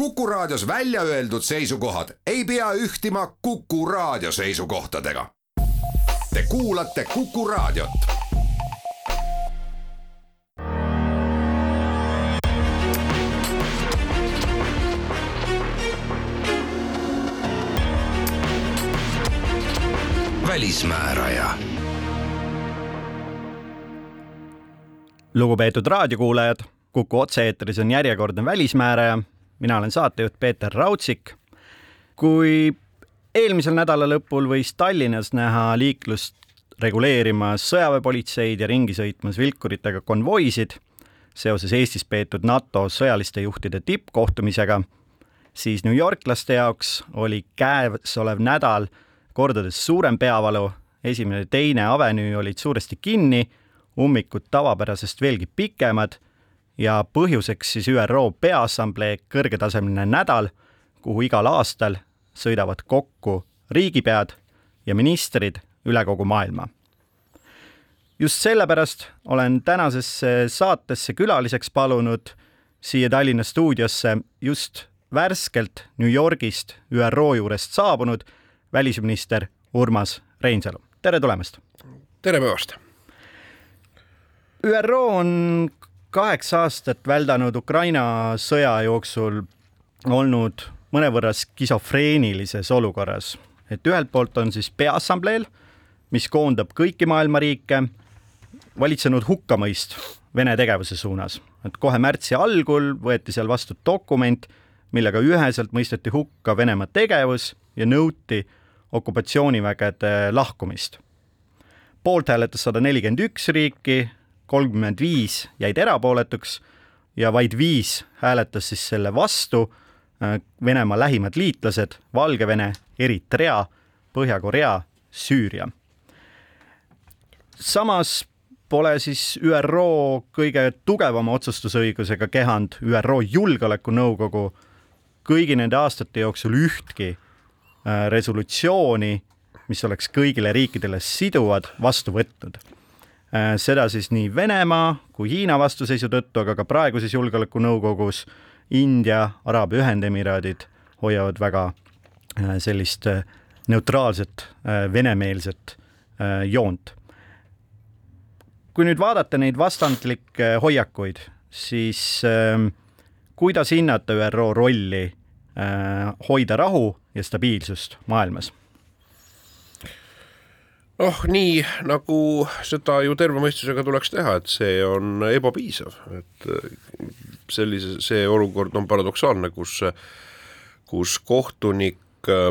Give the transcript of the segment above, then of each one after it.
Kuku Raadios välja öeldud seisukohad ei pea ühtima Kuku Raadio seisukohtadega. Te kuulate Kuku Raadiot. välismääraja lugupeetud raadiokuulajad, Kuku otse-eetris on järjekordne Välismääraja. Mina olen saatejuht Peeter Raudsik. kui eelmisel nädala lõpul võis Tallinnas näha liiklust reguleerimas sõjaväepolitseid ja ringi sõitmas vilkuritega konvoisid seoses Eestis peetud NATO sõjaliste juhtide tippkohtumisega, siis newyorklaste jaoks oli käesolev nädal kordades suurem peavalu. esimene ja teine avenüü olid suuresti kinni ummikud tavapärasest veelgi pikemad ja põhjuseks siis ÜRO Peaassamblee kõrgetasemeline nädal, kuhu igal aastal sõidavad kokku riigipead ja ministrid üle kogu maailma. just sellepärast olen tänasesse saatesse külaliseks palunud siia Tallinna stuudiosse just värskelt New Yorgist ÜRO juurest saabunud välisminister Urmas Reinsalu. tere tulemast! tere päevast! ÜRO on kaheksa aastat väldanud Ukraina sõja jooksul olnud mõnevõrra skisofreenilises olukorras, et ühelt poolt on siis Peaassambleel, mis koondab kõiki maailma riike, valitsenud hukkamõist Vene tegevuse suunas, et kohe märtsi algul võeti seal vastu dokument, millega üheselt mõisteti hukka Venemaa tegevus ja nõuti okupatsioonivägede lahkumist. poolt hääletas sada nelikümmend üks riiki, kolmkümmend viis jäid erapooletuks ja vaid viis hääletas siis selle vastu. Venemaa lähimad liitlased Valgevene, Eritrea, Põhja-Korea, Süüria. samas pole siis ÜRO kõige tugevama otsustusõigusega kehand ÜRO Julgeolekunõukogu kõigi nende aastate jooksul ühtki äh, resolutsiooni, mis oleks kõigile riikidele siduvad, vastu võtnud Äh, seda siis nii Venemaa kui Hiina vastuseisu tõttu, aga ka praeguses Julgeolekunõukogus India, Araabia Ühendemiraadid hoiavad väga äh, sellist äh, neutraalset venemeelset joont. kui nüüd vaadata neid vastandlikke hoiakuid, siis ähm, kuidas hinnata ÜRO rolli hoida rahu ja stabiilsust maailmas? Noh, nii nagu seda ju terve mõistusega tuleks teha, et see on ebapiisav, et äh, sellise, see olukord on paradoksaalne, kus, kus kohtunik äh,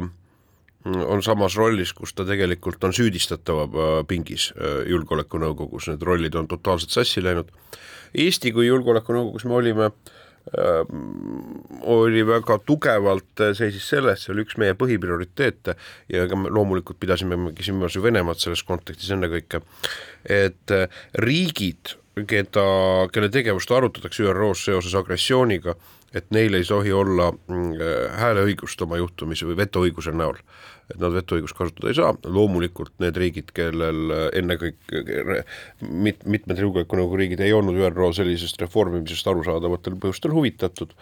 on samas rollis, kus ta tegelikult on süüdistatava äh, pingis Julgeolekunõukogus, need rollid on totaalselt sassi läinud. Eesti kui Julgeolekunõukogus me olime äh, oli väga tugevalt, äh, seisis selles, see oli üks meie põhiprioriteete. Ja ega me loomulikult pidasime silmas ju Venemaad selles kontekstis ennekõike, et äh, riigid, keda, kelle tegevust arutatakse ÜRO-s seoses agressiooniga, et neil ei tohi olla mm, hääleõigust oma juhtumise või vetoõiguse näol. Et nad vetoõigust kasutada ei saa, loomulikult need riigid, kellel ennekõike mit-, mitmed julgeolekunõukogu riigid ei olnud ÜRO sellisest reformimisest arusaadavatel põhjustel huvitatud,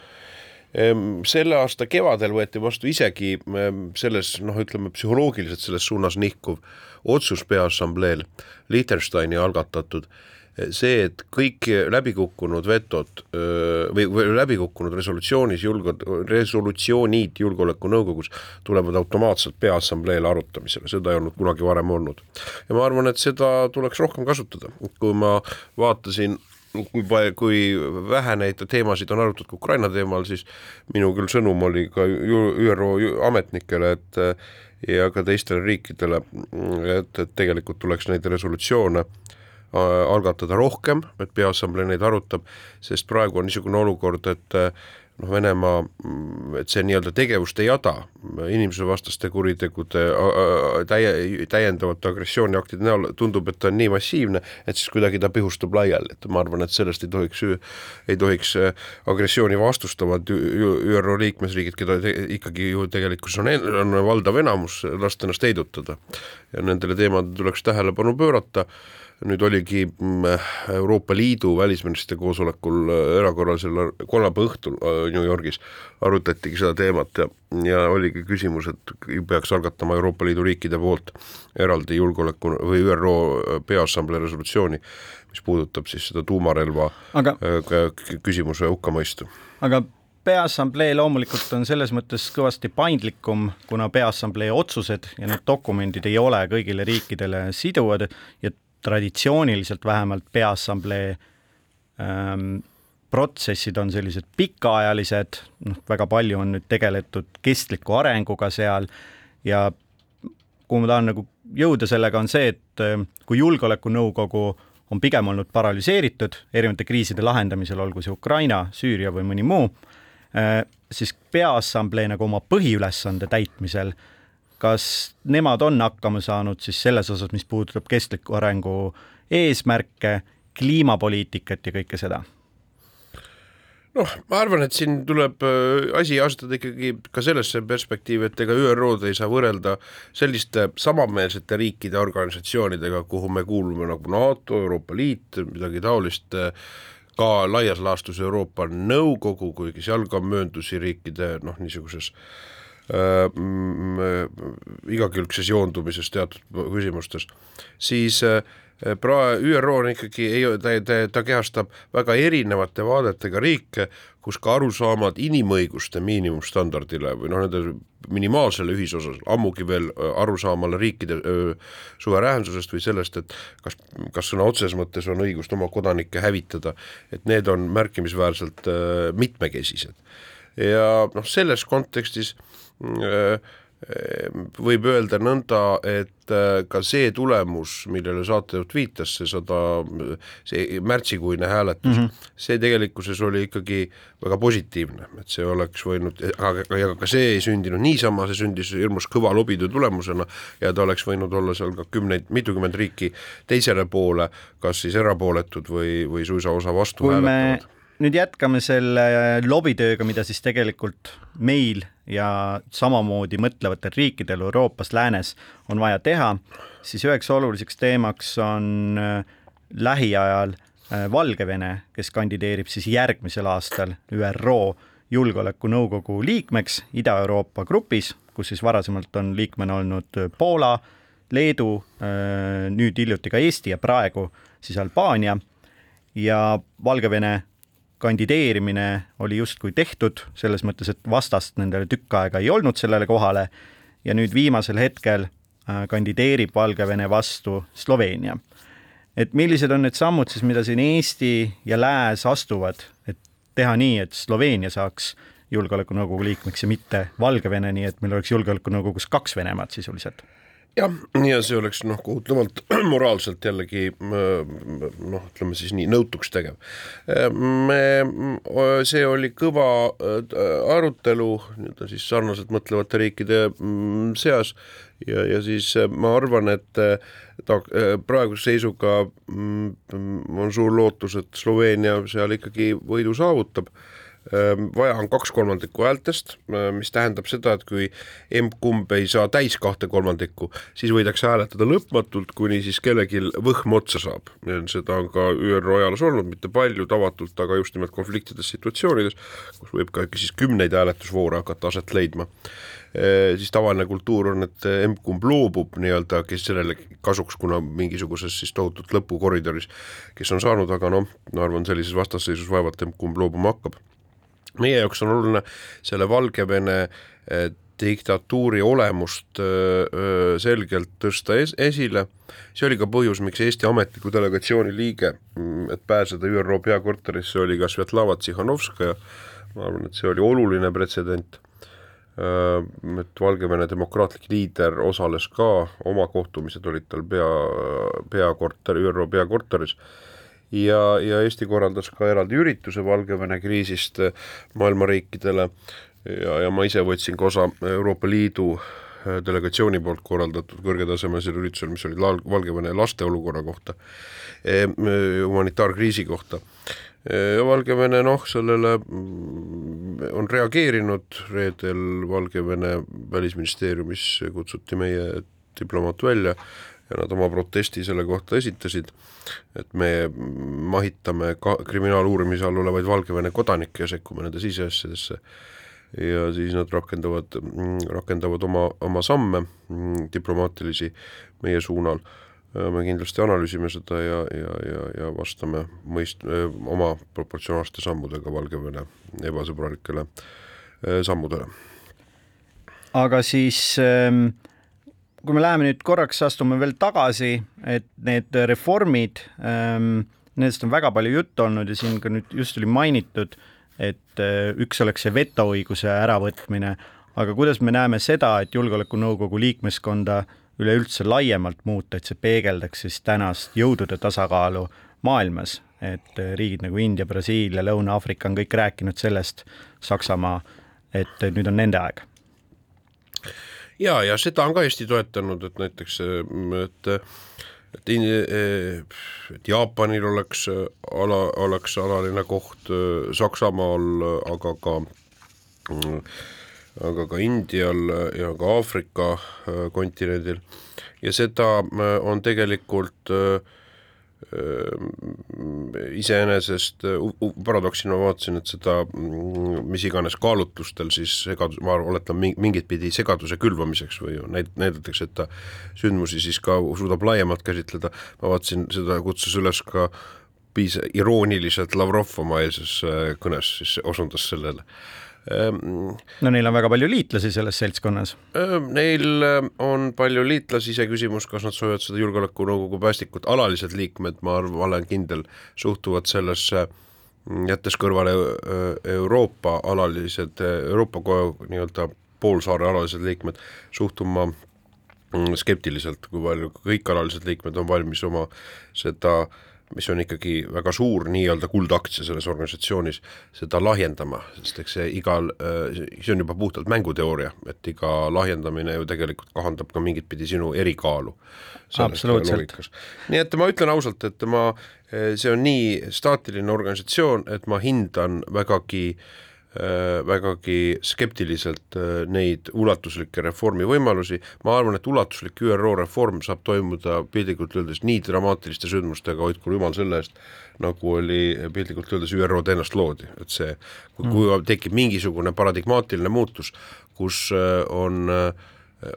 ehm, selle aasta kevadel võeti vastu isegi ehm, selles noh, ütleme psühholoogiliselt selles suunas nihkuv otsus Peaassambleel, Liechtensteini algatatud see, et kõik läbikukkunud vetod või, või läbikukkunud resolutsioonis julge-, resolutsioonid Julgeolekunõukogus tulevad automaatselt Peaassambleel arutamisele, seda ei olnud kunagi varem olnud. ja ma arvan, et seda tuleks rohkem kasutada, kui ma vaatasin kui kui vähe neid teemasid on arutatud Ukraina teemal, siis minu küll sõnum oli ka ÜRO ametnikele, et ja ka teistele riikidele, et, et tegelikult tuleks neid resolutsioone Äh, algatada rohkem, et Peaassamblee neid arutab, sest praegu on niisugune olukord, et äh, noh, Venemaa, mm, et see nii-öelda tegevuste jada inimsusevastaste kuritegude täie, täiendavate agressiooniaktide näol tundub, et ta on nii massiivne, et siis kuidagi ta pihustub laiali, et ma arvan, et sellest ei tohiks, ei tohiks äh, agressiooni vastustavad ÜRO liikmesriigid, keda te, ikkagi ju tegelikkuses on, on valdav enamus, lasta ennast heidutada. ja nendele teemadele tuleks tähelepanu pöörata nüüd oligi mm, Euroopa Liidu välisministrite koosolekul äh, erakorralisel kolmapäeva õhtul äh, New Yorgis arutatigi seda teemat ja, ja oligi küsimus, et peaks algatama Euroopa Liidu riikide poolt eraldi julgeoleku või ÜRO Peaassamblee resolutsiooni, mis puudutab siis seda tuumarelva aga, küsimuse hukkamõistu. aga Peaassamblee loomulikult on selles mõttes kõvasti paindlikum, kuna Peaassamblee otsused ja need dokumendid ei ole kõigile riikidele siduvad ja traditsiooniliselt vähemalt Peaassamblee ähm, protsessid on sellised pikaajalised, noh, väga palju on nüüd tegeletud kestliku arenguga seal ja kuhu ma tahan nagu jõuda sellega, on see, et ähm, kui Julgeolekunõukogu on pigem olnud paralüseeritud erinevate kriiside lahendamisel, olgu see Ukraina, Süüria või mõni muu, Äh, siis Peaassamblee nagu oma põhiülesande täitmisel, kas nemad on hakkama saanud siis selles osas, mis puudutab kestliku arengu eesmärke, kliimapoliitikat ja kõike seda? noh, ma arvan, et siin tuleb äh, asi asetada ikkagi ka sellesse perspektiivi, et ega ÜRO-d ei saa võrrelda selliste samameelsete riikide organisatsioonidega, kuhu me kuulume nagu NATO, Euroopa Liit, midagi taolist äh, ka laias laastus Euroopa Nõukogu, kuigi seal ka mööndusi riikide noh, niisuguses äh, igakülgses joondumises teatud küsimustes, siis äh, pra-, ÜRO on ikkagi, ei, ta, ta, ta kehastab väga erinevate vaadetega riike, kus ka arusaamad inimõiguste miinimumstandardile või noh, nende minimaalsele ühisosas, ammugi veel arusaamale riikide öö, suveräänsusest või sellest, et kas, kas sõna otseses mõttes on õigust oma kodanikke hävitada, et need on märkimisväärselt öö, mitmekesised. ja noh, selles kontekstis öö, võib öelda nõnda, et äh, ka see tulemus, millele saatejuht viitas, see sada, see märtsikuine hääletus mm, -hmm. see tegelikkuses oli ikkagi väga positiivne, et see oleks võinud, aga, aga ka see ei sündinud niisama, see sündis hirmus kõva lobitöö tulemusena ja ta oleks võinud olla seal ka kümneid, mitukümmend riiki teisele poole, kas siis erapooletud või, või suisa osa vastu hääletavad nüüd jätkame selle lobitööga, mida siis tegelikult meil ja samamoodi mõtlevatel riikidel Euroopas, läänes on vaja teha, siis üheks oluliseks teemaks on äh, lähiajal äh, Valgevene, kes kandideerib siis järgmisel aastal ÜRO Julgeolekunõukogu liikmeks Ida-Euroopa grupis, kus siis varasemalt on liikmena olnud Poola, Leedu, äh, nüüd hiljuti ka Eesti ja praegu siis Albaania. Ja Valgevene kandideerimine oli justkui tehtud, selles mõttes, et vastast nendele tükk aega ei olnud sellele kohale ja nüüd viimasel hetkel äh, kandideerib Valgevene vastu Sloveenia. et millised on need sammud siis, mida siin Eesti ja Lääs astuvad, et teha nii, et Sloveenia saaks julgeolekunõukogu liikmeks ja mitte Valgevene, nii et meil oleks julgeolekunõukogus kaks Venemaad sisuliselt jah, ja see oleks noh, kohutavalt moraalselt jällegi noh, ütleme siis nii nõutuks tegev. me, see oli kõva äh, arutelu nii-öelda siis sarnaselt mõtlevate riikide mm, seas ja, ja siis äh, ma arvan, et äh, ta praeguse seisuga mm, on suur lootus, et Sloveenia seal ikkagi võidu saavutab vaja on kaks kolmandikku häältest, ehm, mis tähendab seda, et kui emb-kumb ei saa täis kahte kolmandikku, siis võidakse hääletada lõpmatult, kuni siis kellelgi võhm otsa saab. seda on ka ÜRO ajaloos olnud, mitte palju tavatult, aga just nimelt konfliktides situatsioonides, kus võib ka siis kümneid hääletusvoore hakata aset leidma ehm, siis tavaline kultuur on, et emb-kumb loobub nii-öelda, kes sellele kasuks, kuna mingisuguses siis tohutult lõpukoridoris, kes on saanud, aga noh, ma arvan, sellises vastasseisus vaevalt emb-kumb loobuma hakkab meie jaoks on oluline selle Valgevene eh, diktatuuri olemust eh, eh, selgelt tõsta es esile, see oli ka põhjus, miks Eesti ametliku delegatsiooni liige, mm, et pääseda ÜRO peakorterisse, oli ka Svetlana Tsihhanovskaja, ma arvan, et see oli oluline pretsedent, et Valgevene demokraatlik liider osales ka, oma kohtumised olid tal pea, peakorter, ÜRO peakorteris ja, ja Eesti korraldas ka eraldi ürituse Valgevene kriisist äh, maailma riikidele. Ja, ja ma ise võtsin ka osa Euroopa Liidu äh, delegatsiooni poolt korraldatud kõrgetasemelisel üritusel, mis oli Valgevene laste olukorra kohta, äh, humanitaarkriisi kohta. ja Valgevene noh, sellele mm, on reageerinud, reedel Valgevene välisministeeriumis kutsuti meie diplomaat välja ja nad oma protesti selle kohta esitasid, et me mahitame ka kriminaaluurimise all olevaid Valgevene kodanikke ja sekkume nende siseasjadesse ja siis nad rakendavad, rakendavad oma, oma samme diplomaatilisi meie suunal. me kindlasti analüüsime seda ja, ja, ja, ja vastame mõist-, oma proportsionaalsete sammudega Valgevene ebasõbralikele sammudele. aga siis ähm kui me läheme nüüd korraks, astume veel tagasi, et need reformid ähm,, nendest on väga palju juttu olnud ja siin ka nüüd just oli mainitud, et äh, üks oleks see vetoõiguse äravõtmine, aga kuidas me näeme seda, et Julgeolekunõukogu liikmeskonda üleüldse laiemalt muuta, et see peegeldaks siis tänast jõudude tasakaalu maailmas, et äh, riigid nagu India, Brasiilia, Lõuna-Aafrika on kõik rääkinud sellest, Saksamaa, et nüüd on nende aeg ja, ja seda on ka Eesti toetanud, et näiteks, et et, et Jaapanil oleks ala, oleks alaline koht Saksamaal, aga ka aga ka Indial ja ka Aafrika kontinendil. Ja seda on tegelikult äh, iseenesest paradoksina ma vaatasin, et seda mm, mis iganes kaalutlustel siis segadus, ma oletan mingit pidi segaduse külvamiseks või näid-, näidatakse, et ta sündmusi siis ka suudab laiemalt käsitleda, ma vaatasin, seda kutsus üles ka piis-, irooniliselt Lavrov oma eilses kõnes siis osundas sellele no neil on väga palju liitlasi selles seltskonnas. Ehm, neil ehm, on palju liitlasi, iseküsimus, kas nad soovivad seda Julgeolekunõukogu päästikut, alalised liikmed, ma arvan, olen kindel, suhtuvad sellesse jättes kõrvale Euroopa alalised, Euroopa nii-öelda poolsaare alalised liikmed, suhtuma mm, skeptiliselt, kui palju kõik alalised liikmed on valmis oma seda äh, mis on ikkagi väga suur nii-öelda kuldaktsia selles organisatsioonis, seda lahjendama, sest eks see igal, äh, see on juba puhtalt mänguteooria, et iga lahjendamine ju tegelikult kahandab ka mingit pidi sinu erikaalu. absoluutselt. nii et ma ütlen ausalt, et ma, see on nii staatiline organisatsioon, et ma hindan vägagi äh, Äh, vägagi skeptiliselt äh, neid ulatuslikke reformi võimalusi, ma arvan, et ulatuslik ÜRO reform saab toimuda piltlikult öeldes nii dramaatiliste sündmustega, hoidku jumal selle eest, nagu oli piltlikult öeldes ÜRO-d ennast loodi, et see, kui, kui mm. tekib mingisugune paradigmaatiline muutus, kus äh, on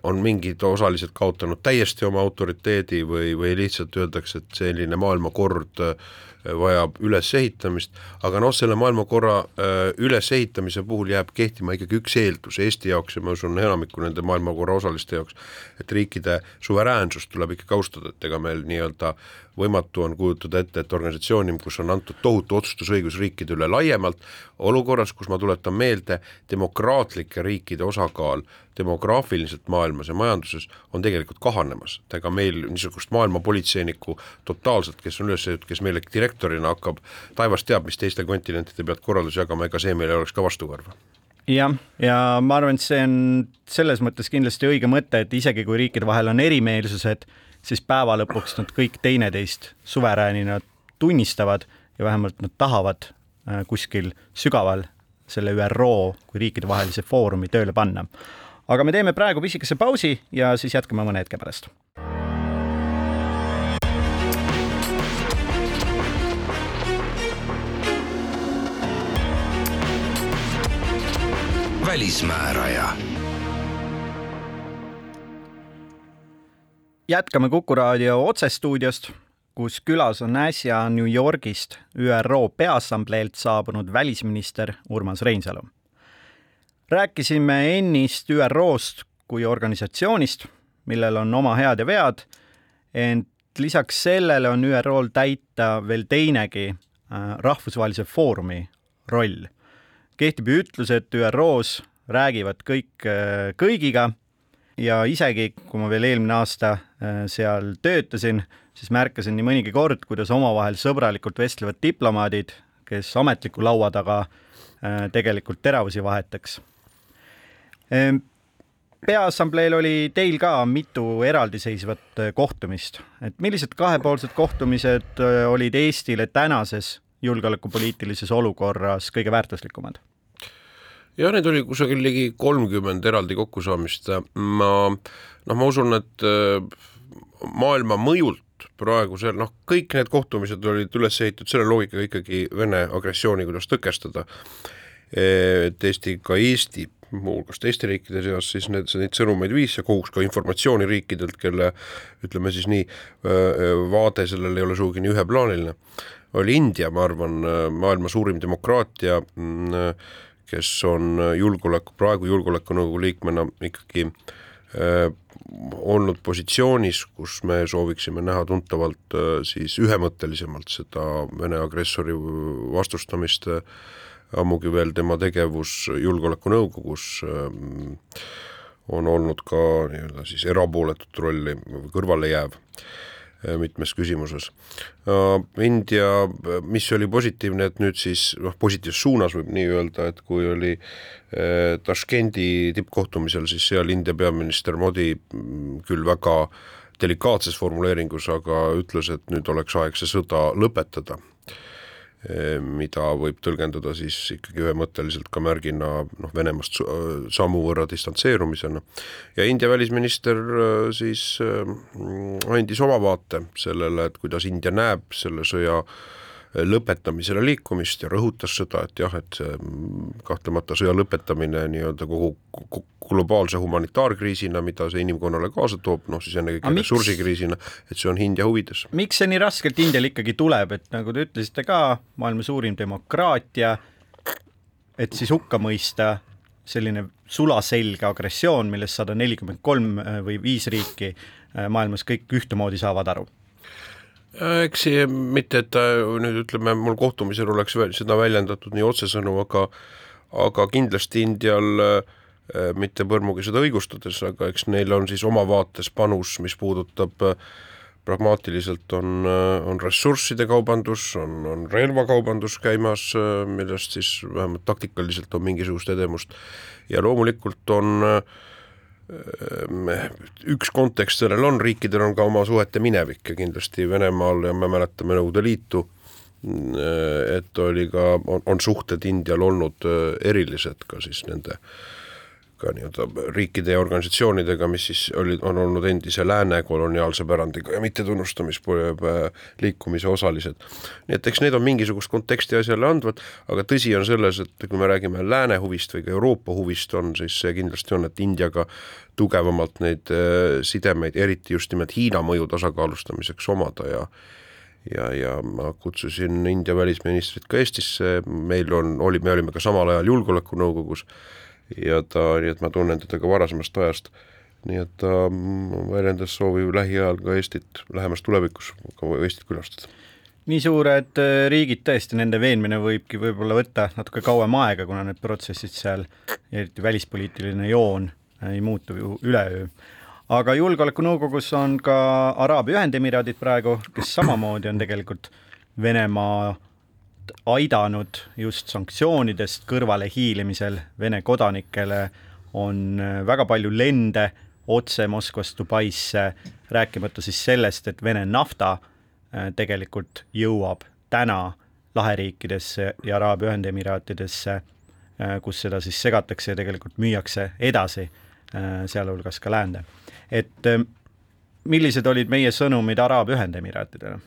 on mingid osalised kaotanud täiesti oma autoriteedi või, või lihtsalt öeldakse, et selline maailmakord äh, vajab ülesehitamist, aga noh, selle maailmakorra äh, ülesehitamise puhul jääb kehtima ikkagi üks eeldus Eesti jaoks ja ma usun enamiku nende maailmakorra osaliste jaoks, et riikide suveräänsust tuleb ikkagi austada, et ega meil nii-öelda võimatu on kujutada ette, et organisatsiooni, kus on antud tohutu otsustusõigus riikide üle laiemalt, olukorras, kus ma tuletan meelde, demokraatlike riikide osakaal demograafiliselt maailmas ja majanduses on tegelikult kahanemas, et ega meil niisugust maailmapolitseinikku totaalselt, kes on üles, kes meile direktorina hakkab, taevas teab, mis teiste kontinentide pealt korraldusi jagama, ega see meil ei oleks ka vastukarva jah, ja ma arvan, et see on selles mõttes kindlasti õige mõte, et isegi kui riikide vahel on erimeelsused, siis päeva lõpuks nad kõik teineteist suveräänina tunnistavad ja vähemalt nad tahavad äh, kuskil sügaval selle ÜRO kui riikidevahelise foorumi tööle panna. aga me teeme praegu pisikese pausi ja siis jätkame mõne hetke pärast. Välismääraja jätkame Kuku raadio otsestuudiost, kus külas on äsja New Yorgist ÜRO Peaassambleelt saabunud välisminister Urmas Reinsalu. rääkisime ennist ÜRO-st kui organisatsioonist, millel on oma head ja vead, ent lisaks sellele on ÜRO-l täita veel teinegi äh, rahvusvahelise foorumi roll. kehtib ju ütlus, et ÜRO-s räägivad kõik äh, kõigiga ja isegi, kui ma veel eelmine aasta äh, seal töötasin, siis märkasin nii mõnigi kord, kuidas omavahel sõbralikult vestlevad diplomaadid, kes ametliku laua taga äh, tegelikult teravusi vahetaks. Ehm, peaassambleel oli teil ka mitu eraldiseisvat kohtumist, et millised kahepoolsed kohtumised olid Eestile tänases julgeolekupoliitilises olukorras kõige väärtuslikumad? Jah, neid oli kusagil ligi kolmkümmend eraldi kokkusaamist, ma noh, ma usun, et äh, maailma mõjult praegusel, noh, kõik need kohtumised olid üles ehitatud selle loogikaga ikkagi Vene agressiooni, kuidas tõkestada. et Eesti, ka Eesti muuhulgas teiste riikide seas siis need, neid sõnumeid viis ja kogus ka informatsiooni riikidelt, kelle ütleme siis nii, vaade sellele ei ole sugugi nii üheplaaniline, oli India, ma arvan, maailma suurim demokraatia, mm, kes on julgeoleku, praegu Julgeolekunõukogu liikmena ikkagi äh, olnud positsioonis, kus me sooviksime näha tuntavalt äh, siis ühemõttelisemalt seda Vene agressori vastustamist, äh, ammugi veel tema tegevus Julgeolekunõukogus ähm, on olnud ka nii-öelda siis erapooletut rolli kõrvale jääv. äh, mitmes küsimuses. India, mis oli positiivne, et nüüd siis noh, positiivses suunas võib nii öelda, et kui oli Tashkendi tippkohtumisel, siis seal India peaminister Modi mm, küll väga delikaatses formuleeringus, aga ütles, et nüüd oleks aeg see sõda lõpetada mida võib tõlgendada siis ikkagi ühemõtteliselt ka märgina noh, Venemaast sammu võrra distantseerumisena. ja India välisminister siis andis oma vaate sellele, et kuidas India näeb selle sõja äh, lõpetamisele liikumist ja rõhutas seda, et jah, et mm, kahtlemata sõja lõpetamine nii-öelda kogu globaalse humanitaarkriisina, mida see inimkonnale kaasa toob, noh siis ennekõike ressursikriisina, et see on India huvides. miks see nii raskelt Indial ikkagi tuleb, et nagu te ütlesite ka, maailma suurim demokraatia, et siis hukka mõista selline sulaselge agressioon, millest sada nelikümmend kolm või viis riiki maailmas kõik ühtemoodi saavad aru Äh, eks see mitte, et ta nüüd ütleme, mul kohtumisel oleks seda väljendatud nii otsesõnu, aga aga kindlasti Indial äh, mitte põrmugi seda õigustades, aga eks neil on siis oma vaates panus, mis puudutab äh, pragmaatiliselt on, on ressursside kaubandus, on, on relvakaubandus käimas, millest siis vähemalt taktikaliselt on mingisugust edemust. Ja loomulikult on äh, üks kontekst sellel on, riikidel on ka oma suhete minevik ja kindlasti Venemaal ja me mäletame Nõukogude Liitu, et oli ka, on, suhted Indial olnud erilised ka siis nende äh, ka nii-öelda riikide ja organisatsioonidega, mis siis olid, on olnud endise lääne koloniaalse pärandiga ja mittetunnustamisliikumise osalised. nii et eks need on mingisugust konteksti asjale andvad, aga tõsi on selles, et kui me räägime lääne huvist või ka Euroopa huvist on, siis see kindlasti on, et Indiaga tugevamalt neid äh, sidemeid, eriti just nimelt Hiina mõju tasakaalustamiseks omada ja ja, ja ma kutsusin India välisministrit ka Eestisse, meil on, oli, me olime ka samal ajal Julgeolekunõukogus ja ta, nii et ma tunnen teda ka varasemast ajast, nii et ta väljendas soovi lähiajal ka Eestit, lähemas tulevikus ka Eestit külastada nii suured äh, riigid tõesti, nende veenmine võibki võib-olla võtta natuke kauem aega, kuna need protsessid seal, eriti välispoliitiline joon ei muutu ju üleöö. aga Julgeolekunõukogus on ka Araabia Ühendemiraadid praegu, kes samamoodi on tegelikult Venemaa aidanud just sanktsioonidest kõrvalehiilimisel Vene kodanikele, on äh, väga palju lende otse Moskvast Dubaisse, rääkimata siis sellest, et Vene nafta äh, tegelikult jõuab täna laheriikidesse ja Araabia Ühendemiraatidesse, äh, kus seda siis segatakse ja tegelikult müüakse edasi, sealhulgas ka läände. et millised olid meie sõnumid Araabia Ühendemiraatidele?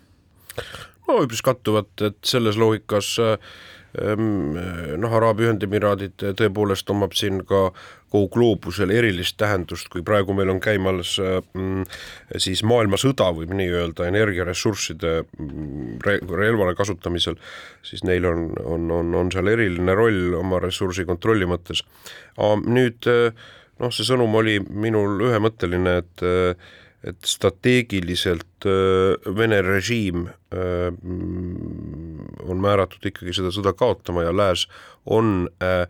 No üpris kattuvad, et selles loogikas ehm, noh, Araabia Ühendemiraadid tõepoolest omab siin ka kogu gloobusel erilist tähendust, kui praegu meil on käimas mm, siis maailmasõda, võib nii öelda, energiaressursside mm, re relvana kasutamisel, siis neil on, on, on, on seal eriline roll oma ressursi kontrolli mõttes. nüüd noh, see sõnum oli minul ühemõtteline, et et strateegiliselt äh, Vene režiim äh, on määratud ikkagi seda sõda kaotama ja lääs on äh,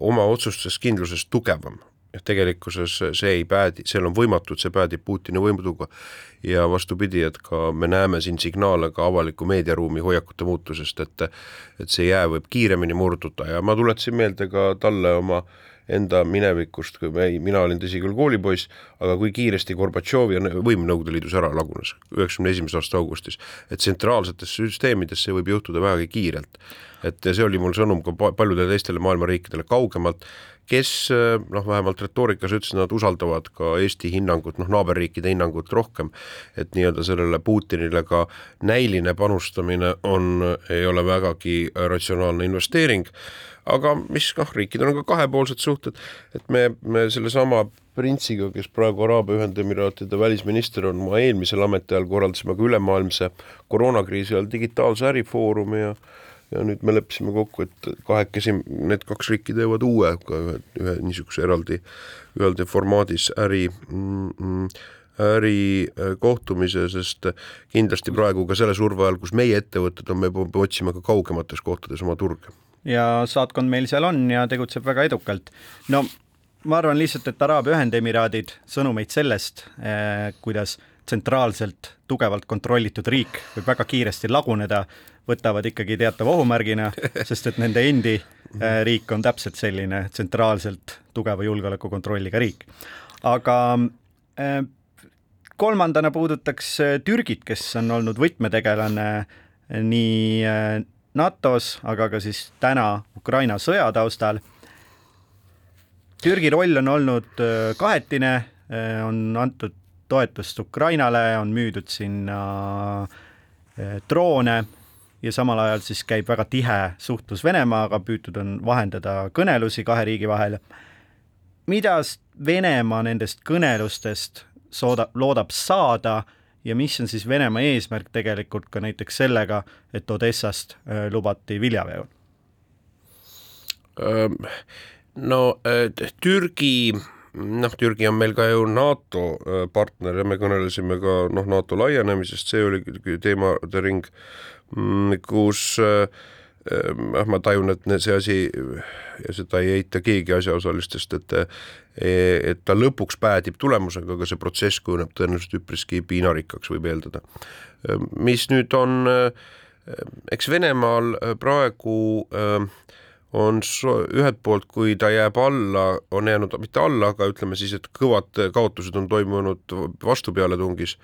oma otsustes kindluses tugevam. et tegelikkuses see ei päädi, seal on võimatu, et see päädib Putini võimuduga ja vastupidi, et ka me näeme siin signaale ka avaliku meediaruumi hoiakute muutusest, et et see jää võib kiiremini murduda ja ma tuletasin meelde ka talle oma äh, enda minevikust, kui me, mina olin tõsi küll koolipoiss, aga kui kiiresti Gorbatšovi võim Nõukogude Liidus ära lagunes, üheksakümne esimese aasta augustis, et tsentraalsetesse süsteemidesse võib juhtuda vägagi kiirelt. et see oli mul sõnum ka paljudele teistele maailma riikidele kaugemalt, kes noh, vähemalt retoorikas ütles, nad usaldavad ka Eesti hinnangut, noh naaberriikide hinnangut rohkem, et nii-öelda sellele Putinile ka näiline panustamine on, ei ole vägagi ratsionaalne investeering aga mis noh, riikidel on ka kahepoolsed suhted, et me, me sellesama printsiga, kes praegu Araabia Ühendemiraatide välisminister on, ma eelmisel ametiajal korraldasime ka ülemaailmse koroonakriisi ajal digitaalse ärifoorumi ja ja nüüd me leppisime kokku, et kahekesi need kaks riiki teevad uue, ka ühe, ühe niisuguse eraldi, eraldi formaadis äri mm, mm, ärikohtumise, sest kindlasti praegu ka selle surve all, kus meie ettevõtted on, me otsime ka kaugemates kohtades oma turge ja saatkond meil seal on ja tegutseb väga edukalt. no ma arvan lihtsalt, et Araabia Ühendemiraadid sõnumeid sellest eh,, kuidas tsentraalselt tugevalt kontrollitud riik võib väga kiiresti laguneda, võtavad ikkagi teatava ohumärgina, sest et nende endi eh, riik on täpselt selline tsentraalselt tugeva julgeolekukontrolliga riik. aga eh, kolmandana puudutaks Türgit, kes on olnud võtmetegelane nii NATO-s, aga ka siis täna Ukraina sõja taustal. Türgi roll on olnud äh, kahetine, äh, on antud toetust Ukrainale, on müüdud sinna äh, droone ja samal ajal siis käib väga tihe suhtlus Venemaaga, püütud on vahendada kõnelusi kahe riigi vahel. mida Venemaa nendest kõnelustest sooda, loodab saada ja mis on siis Venemaa eesmärk tegelikult ka näiteks sellega, et Odessast äh, lubati viljaveol? no äh, Türgi noh, Türgi on meil ka ju NATO äh, partner ja me kõnelesime ka noh, NATO laienemisest, see oli teemade ring, mm, kus noh, ma tajun, et see asi ja seda ei eita keegi asjaosalistest, et et ta lõpuks päädib tulemusega, aga see protsess kujuneb tõenäoliselt üpriski piinarikkaks, võib eeldada. mis nüüd on, eks Venemaal praegu on ühelt poolt, kui ta jääb alla, on jäänud mitte alla, aga ütleme siis, et kõvad kaotused on toimunud vastupealetungis,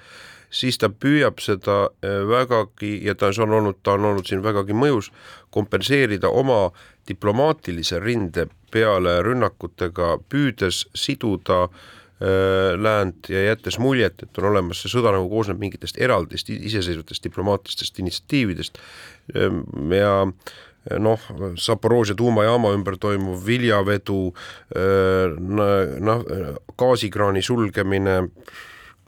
siis ta püüab seda vägagi ja ta on olnud, ta on olnud siin vägagi mõjus, kompenseerida oma diplomaatilise rinde peale rünnakutega, püüdes siduda äh, läänt ja jättes muljet, et on olemas, see sõda nagu koosneb mingitest eraldist iseseisvatest diplomaatilistest initsiatiividest. Ähm, ja noh, Zaporožia tuumajaama ümber toimuv viljavedu, äh, noh, gaasikraani sulgemine,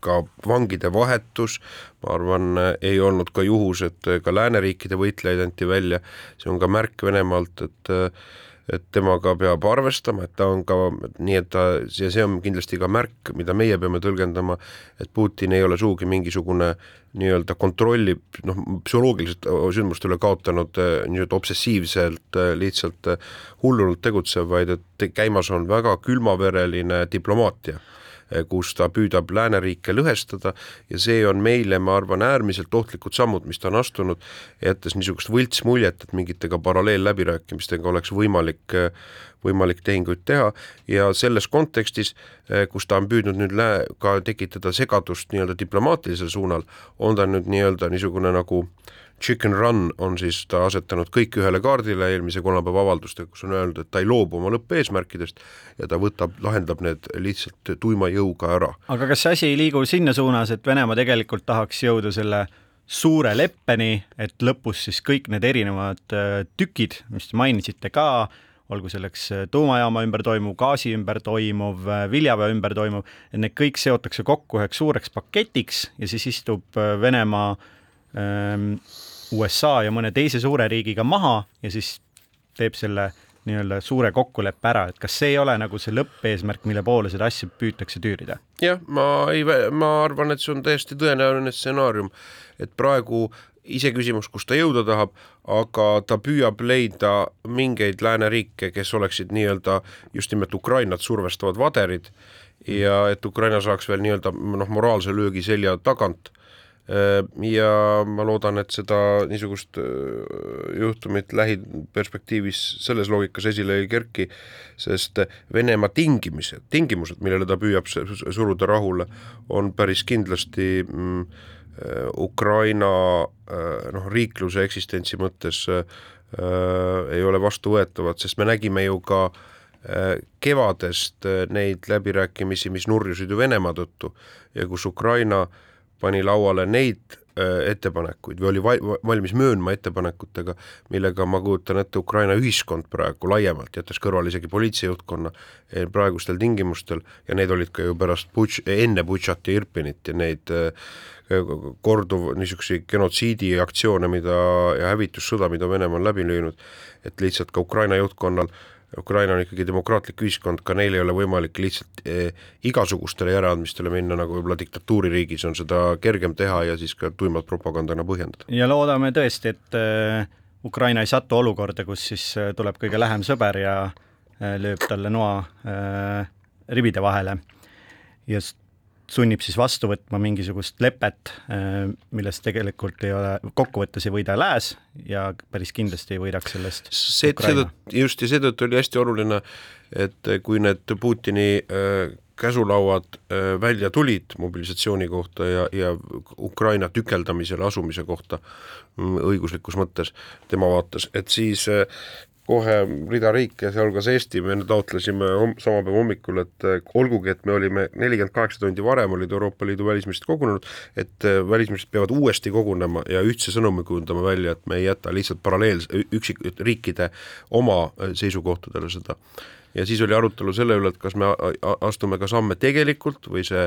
ka vangide vahetus, ma arvan, ei olnud ka juhus, et ka lääneriikide võitlejaid anti välja, see on ka märk Venemaalt, et et temaga peab arvestama, et ta on ka nii, et ta, ja see on kindlasti ka märk, mida meie peame tõlgendama, et Putin ei ole sugugi mingisugune nii-öelda kontrolli, noh, psühholoogiliselt sündmuste üle kaotanud nii-öelda obsessiivselt lihtsalt hullunult tegutsev, vaid et käimas on väga külmavereline diplomaatia. Eh, kus ta püüdab lääneriike lõhestada ja see on meile, ma arvan, äärmiselt ohtlikud sammud, mis ta on astunud, jättes niisugust võltsmuljet, et mingitega paralleelläbirääkimistega oleks võimalik, eh, võimalik tehinguid teha. Ja selles kontekstis, eh, kus ta on püüdnud nüüd lää-, ka tekitada segadust nii-öelda diplomaatilisel suunal, on ta nüüd nii-öelda niisugune nagu äh, Chicken Run on siis ta asetanud kõik ühele kaardile eelmise kolmapäeva avaldustega, kus on öeldud, et ta ei loobu oma lõppeesmärkidest ja ta võtab, lahendab need lihtsalt tuima jõuga ära. aga kas see asi ei liigu sinna suunas, et Venemaa tegelikult tahaks jõuda selle suure leppeni, et lõpus siis kõik need erinevad äh, tükid, mis te mainisite ka, olgu selleks äh, tuumajaama ümber toimuv, gaasi ümber toimuv, äh, viljaväe ümber toimuv, et need kõik seotakse kokku üheks suureks paketiks ja siis istub Venemaa ähm, USA ja mõne teise suure riigiga maha ja siis teeb selle nii-öelda suure kokkuleppe ära, et kas see ei ole nagu see lõppeesmärk, mille poole seda asja püütakse tüürida? jah, ma ei, ma arvan, et see on täiesti tõenäoline stsenaarium, et praegu iseküsimus, kus ta jõuda tahab, aga ta püüab leida mingeid lääneriike, kes oleksid nii-öelda just nimelt Ukrainat survestavad vaderid ja et Ukraina saaks veel nii-öelda noh, moraalse löögi selja tagant ja ma loodan, et seda niisugust äh, juhtumit lähiperspektiivis selles loogikas esile ei kerki, sest Venemaa tingimised, tingimused, millele ta püüab suruda rahule, on päris kindlasti mm, äh, Ukraina noh, riikluse eksistentsi mõttes äh, ei ole vastuvõetavad, sest me nägime ju ka kevadest neid läbirääkimisi, mis nurjusid ju Venemaa tõttu ja kus Ukraina pani lauale neid Äh, ettepanekuid või oli valmis möönma ettepanekutega, millega ma kujutan ette, Ukraina ühiskond praegu laiemalt, jättes kõrvale isegi politsei juhtkonna eh, praegustel tingimustel ja need olid ka ju pärast Butš-, enne Butšat ja Irpinit ja neid äh, korduv niisuguseid genotsiidiaktsioone, mida ja hävitussõda, mida Venemaa on läbi lüünud, et lihtsalt ka Ukraina juhtkonnal äh, Ukraina on ikkagi demokraatlik ühiskond, ka neil ei ole võimalik lihtsalt eh, igasugustele järeleandmistele minna, nagu võib-olla diktatuuririigis on seda kergem teha ja siis ka tuimalt propagandana põhjendada. ja loodame tõesti, et eh, Ukraina ei satu olukorda, kus siis eh, tuleb kõige lähem sõber ja lööb talle noa ribide vahele. ja sunnib siis vastu võtma mingisugust lepet, äh, millest tegelikult ei ole, kokkuvõttes ei võida lääs ja päris kindlasti ei võidaks sellest see, seetõttu, just ja seetõttu oli hästi oluline, et kui need Putini äh, käsulauad äh, välja tulid mobilisatsiooni kohta ja, ja Ukraina tükeldamisele asumise kohta mm, õiguslikus mõttes tema vaates, et siis kohe rida riike, sealhulgas Eesti, me taotlesime sama päeva hommikul, et eh, olgugi, et me olime nelikümmend kaheksa tundi varem olid Euroopa Liidu välisministrid kogunenud, et eh, välisministrid peavad uuesti kogunema ja ühtse sõnumi kujundama välja, et me ei jäta lihtsalt paralleelse, üksik-, riikide oma eh, seisukohtadele seda ja siis oli arutelu selle üle, et kas me astume ka samme tegelikult või see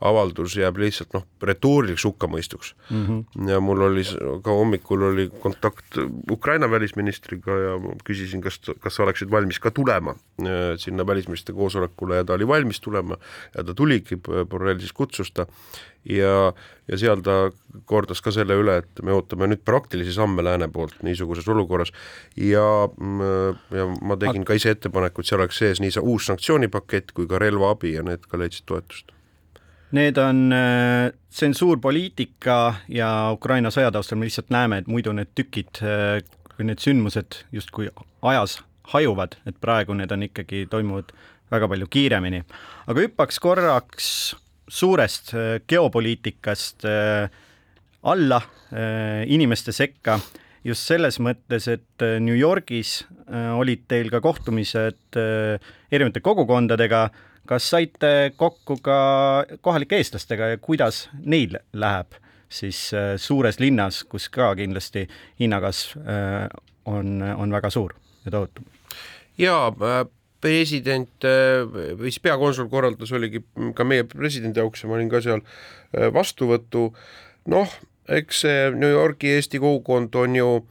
avaldus jääb lihtsalt noh, retooriliseks hukkamõistuks mm. -hmm. ja mul oli ka hommikul oli kontakt Ukraina välisministriga ja küsisin, kas, kas sa oleksid valmis ka tulema äh, sinna välisministrite koosolekule ja ta oli valmis tulema ja ta tuligi, Borrell siis kutsus ta ja, ja seal ta kordas ka selle üle, et me ootame nüüd praktilisi samme lääne poolt niisuguses olukorras ja, mm, ja ma tegin ka ise ettepaneku, et seal oleks sees nii see uus sanktsioonipakett kui ka relvaabi ja need ka leidsid toetust Need on äh, tsensuurpoliitika ja Ukraina sõja taustal me lihtsalt näeme, et muidu need tükid äh, või need sündmused justkui ajas hajuvad, et praegu need on ikkagi, toimuvad väga palju kiiremini. aga hüppaks korraks suurest äh, geopoliitikast alla inimeste sekka just selles mõttes, et New Yorgis olid teil ka kohtumised erinevate kogukondadega kas saite kokku ka kohalike eestlastega ja kuidas neil läheb siis äh, suures linnas, kus ka kindlasti hinnakasv äh, on, on väga suur ja tohutu? jaa, äh, president või siis peakonsul korraldas, oligi ka meie presidendi jaoks ja ma olin ka seal vastuvõtu, noh, eks see New Yorgi Eesti kogukond on ju äh,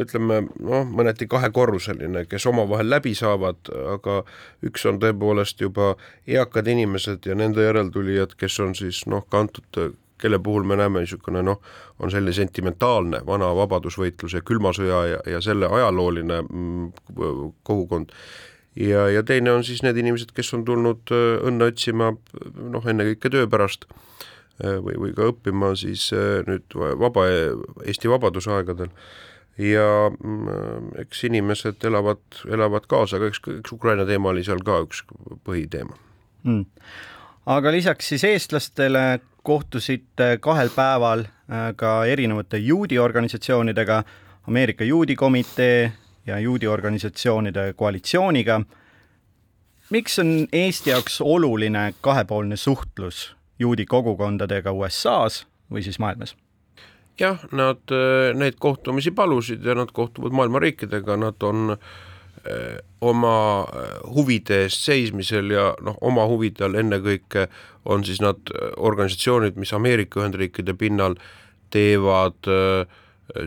ütleme noh, mõneti kahekorruseline, kes omavahel läbi saavad, aga üks on tõepoolest juba eakad inimesed ja nende järeltulijad, kes on siis noh, kantud, kelle puhul me näeme niisugune noh, on selline sentimentaalne vana vabadusvõitluse, külma sõja ja, ja selle ajalooline mm, kogukond ja, ja teine on siis need inimesed, kes on tulnud äh, õnne otsima noh, ennekõike töö pärast äh, või, või ka õppima siis äh, nüüd vaba, Eesti vabadusaegadel ja mm, eks inimesed elavad, elavad kaasa, aga eks, eks Ukraina teema oli seal ka üks põhiteema. Mm.. aga lisaks siis eestlastele kohtusite kahel päeval ka erinevate juudi organisatsioonidega, Ameerika Juudi Komitee ja juudi organisatsioonide koalitsiooniga. miks on Eesti jaoks oluline kahepoolne suhtlus juudi kogukondadega USA-s või siis maailmas? jah, nad äh, neid kohtumisi palusid ja nad kohtuvad maailma riikidega, nad on äh, oma äh, huvide eest seismisel ja noh, oma huvide all ennekõike on siis nad organisatsioonid, mis Ameerika Ühendriikide pinnal teevad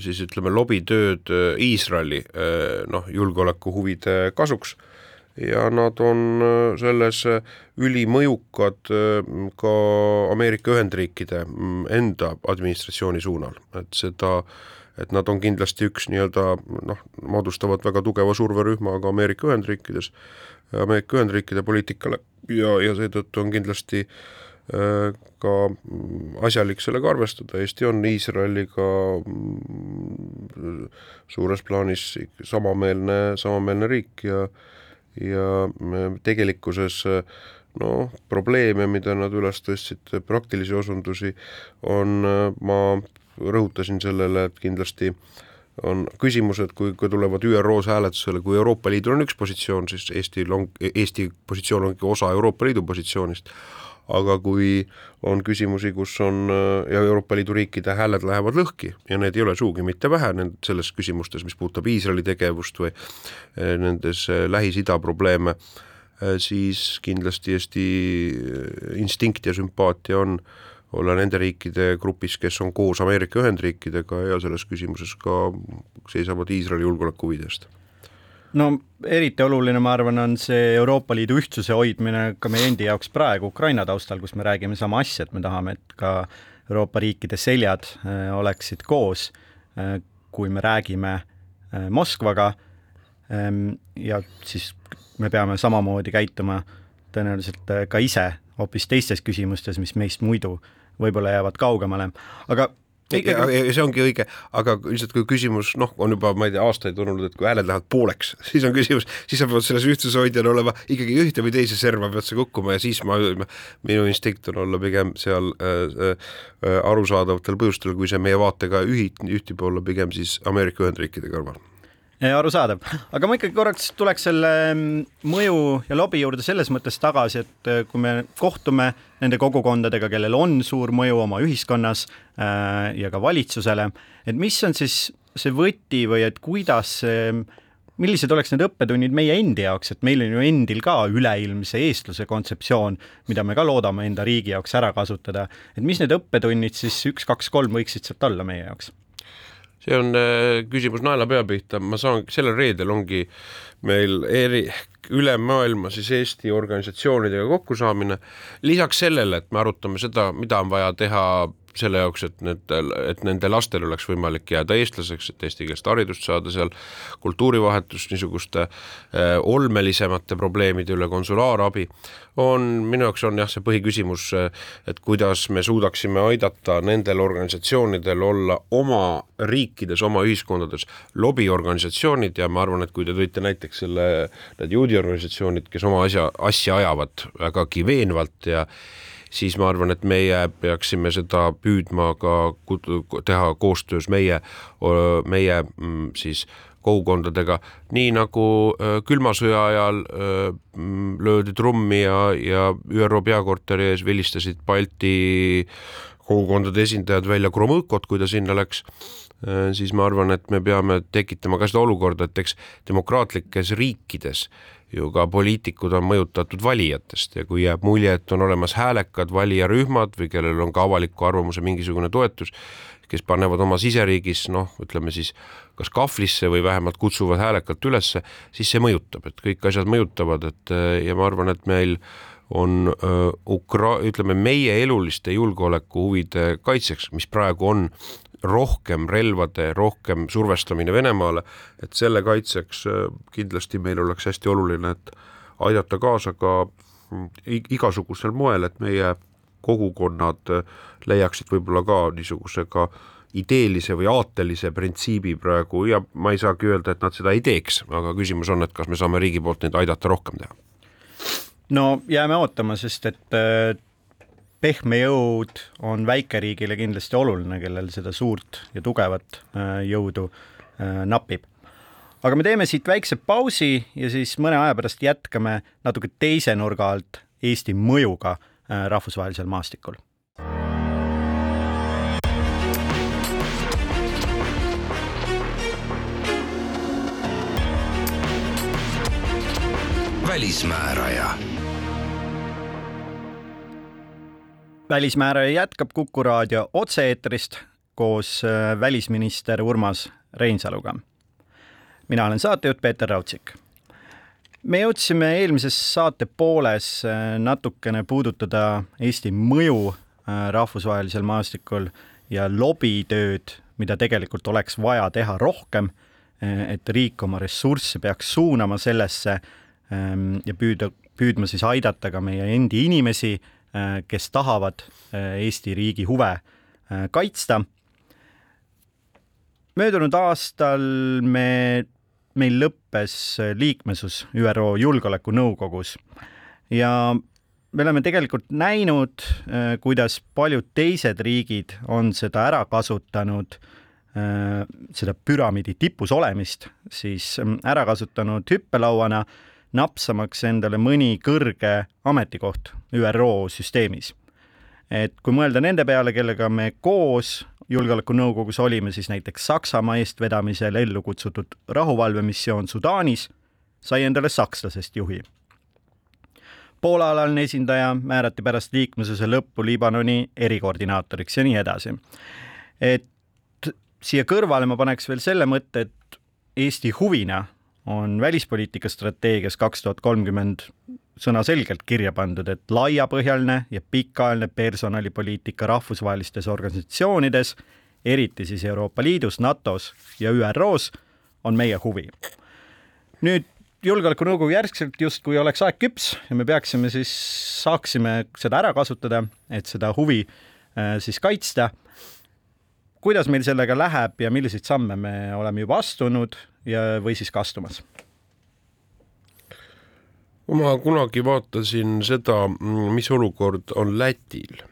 siis ütleme, lobitööd Iisraeli noh, julgeolekuhuvide kasuks. Ja nad on äh, selles äh, ülimõjukad äh, ka Ameerika Ühendriikide mm, enda administratsiooni suunal, et seda et nad on kindlasti üks nii-öelda noh, moodustavad väga tugeva surverühma ka Ameerika Ühendriikides, Ameerika Ühendriikide poliitikale. Ja, ja seetõttu on kindlasti ka mm, asjalik sellega arvestada, Eesti on Iisraeliga mm, suures plaanis samameelne, samameelne riik ja ja tegelikkuses noh, probleeme, mida nad üles tõstsid, praktilisi osundusi, on, ma rõhutasin sellele, et kindlasti on küsimused, kui, kui tulevad ÜRO-s hääletusele, kui Euroopa Liidul on üks positsioon, siis Eestil on, Eesti positsioon ongi osa Euroopa Liidu positsioonist aga kui on küsimusi, kus on ja Euroopa Liidu riikide hääled lähevad lõhki ja need ei ole sugugi mitte vähe nend-, selles küsimustes, mis puudutab Iisraeli tegevust või eh, nendes eh, Lähis-Ida probleeme, siis kindlasti Eesti instinkt ja sümpaatia on olla nende riikide grupis, kes on koos Ameerika Ühendriikidega ja selles küsimuses ka seisavad Iisraeli julgeoleku huvide eest no eriti oluline, ma arvan, on see Euroopa Liidu ühtsuse hoidmine ka meie endi jaoks praegu Ukraina taustal, kus me räägime sama asja, et me tahame, et ka Euroopa riikide seljad äh, oleksid koos, äh, kui me räägime äh, Moskvaga. Ähm, ja siis me peame samamoodi käituma tõenäoliselt ka ise hoopis teistes küsimustes, mis meist muidu võib-olla jäävad kaugemale, aga ja, ja see ongi õige, aga lihtsalt kui küsimus noh, on juba, ma ei tea, aastaid olnud, et kui hääled lähevad pooleks, siis on küsimus, siis sa pead selles ühtsushoidjana olema ikkagi ühte või teise serva pead sa kukkuma ja siis ma, minu instinkt on olla pigem seal äh, äh, arusaadavatel põhjustel, kui see meie vaatega ühi-, ühtib olla pigem siis Ameerika Ühendriikide kõrval arusaadav, aga ma ikkagi korraks tuleks selle mm, mõju ja lobi juurde selles mõttes tagasi, et äh, kui me kohtume nende kogukondadega, kellel on suur mõju oma ühiskonnas äh, ja ka valitsusele, et mis on siis see võti või et kuidas millised oleks need õppetunnid meie endi jaoks, et meil on ju endil ka üleilmse eestluse kontseptsioon, mida me ka loodame enda riigi jaoks ära kasutada, et mis need õppetunnid siis üks, kaks, kolm võiksid sealt olla meie jaoks? See on äh, küsimus naelapea pihta, ma saan, sellel reedel ongi meil eri, üle maailma siis Eesti organisatsioonidega kokkusaamine. lisaks sellele, et me arutame seda, mida on vaja teha selle jaoks, et need, et nende lastel oleks võimalik jääda eestlaseks, et eestikeelset haridust saada seal, kultuurivahetust, niisuguste äh, olmelisemate probleemide üle konsulaarabi, on, minu jaoks on jah, see põhiküsimus, et kuidas me suudaksime aidata nendel organisatsioonidel olla oma riikides, oma ühiskondades lobiorganisatsioonid ja ma arvan, et kui te tõite näiteks selle, need juudiorganisatsioonid, kes oma asja, asja ajavad vägagi veenvalt ja siis ma arvan, et meie peaksime seda püüdma ka teha koostöös meie, meie mm, siis kogukondadega, nii nagu külma sõja ajal mm, löödi trummi ja, ja ÜRO peakorteri ees vilistasid Balti kogukondade esindajad välja Gromõkot, kui ta sinna läks, siis ma arvan, et me peame tekitama ka seda olukorda, et eks demokraatlikes riikides ju ka poliitikud on mõjutatud valijatest ja kui jääb mulje, et on olemas häälekad valijarühmad või kellel on ka avaliku arvamuse mingisugune toetus, kes panevad oma siseriigis noh, ütleme siis kas kahvlisse või vähemalt kutsuvad häälekalt ülesse, siis see mõjutab, et kõik asjad mõjutavad, et ja ma arvan, et meil on äh, Ukra-, ütleme meie eluliste julgeolekuhuvide kaitseks, mis praegu on rohkem relvade, rohkem survestamine Venemaale, et selle kaitseks äh, kindlasti meil oleks hästi oluline, et aidata kaasa ka mm, igasugusel moel, et meie kogukonnad äh, leiaksid võib-olla ka niisuguse ka ideelise või aatelise printsiibi praegu ja ma ei saagi öelda, et nad seda ei teeks, aga küsimus on, et kas me saame riigi poolt neid aidata rohkem teha. no jääme ootama, sest et äh, pehme jõud on väikeriigile kindlasti oluline, kellel seda suurt ja tugevat äh, jõudu äh, napib. aga me teeme siit väikse pausi ja siis mõne aja pärast jätkame natuke teise nurga alt Eesti mõjuga äh, rahvusvahelisel maastikul välismääraja välismääraja jätkab Kuku raadio otse-eetrist koos äh, välisminister Urmas Reinsaluga. mina olen saatejuht Peeter Raudsik. me jõudsime eelmises saate pooles äh, natukene puudutada Eesti mõju äh, rahvusvahelisel maastikul ja lobitööd, mida tegelikult oleks vaja teha rohkem, et riik oma ressursse peaks suunama sellesse ähm, ja püüda, püüdma siis aidata ka meie endi inimesi kes tahavad äh, Eesti riigi huve äh, kaitsta. möödunud aastal me, meil lõppes liikmesus ÜRO Julgeolekunõukogus ja me oleme tegelikult näinud, kuidas paljud teised riigid on seda ära kasutanud seda püramiidi tipus olemist, siis mm, ära kasutanud hüppelauana napsamaks endale mõni kõrge ametikoht ÜRO süsteemis. et kui mõelda nende peale, kellega me koos julgeolekunõukogus olime, siis näiteks Saksamaa eestvedamisel ellu kutsutud rahuvalvemissioon Sudaanis sai endale sakslasest juhi. Poola-alaline esindaja määrati pärast liikmesuse lõppu Liibanoni erikoordinaatoriks ja nii edasi. et siia kõrvale ma paneks veel selle mõtte, et Eesti huvina on välispoliitika strateegias kaks tuhat kolmkümmend sõnaselgelt kirja pandud, et laiapõhjaline ja pikaajaline personalipoliitika rahvusvahelistes organisatsioonides, eriti siis Euroopa Liidus, NATO-s ja ÜRO-s, on meie huvi. nüüd julgeolekunõukogu järgselt justkui oleks aeg küps ja me peaksime siis, saaksime seda ära kasutada, et seda huvi äh, siis kaitsta. kuidas meil sellega läheb ja milliseid samme me oleme juba astunud ja, või siis ka astumas? ma kunagi vaatasin seda, mis olukord on Lätil,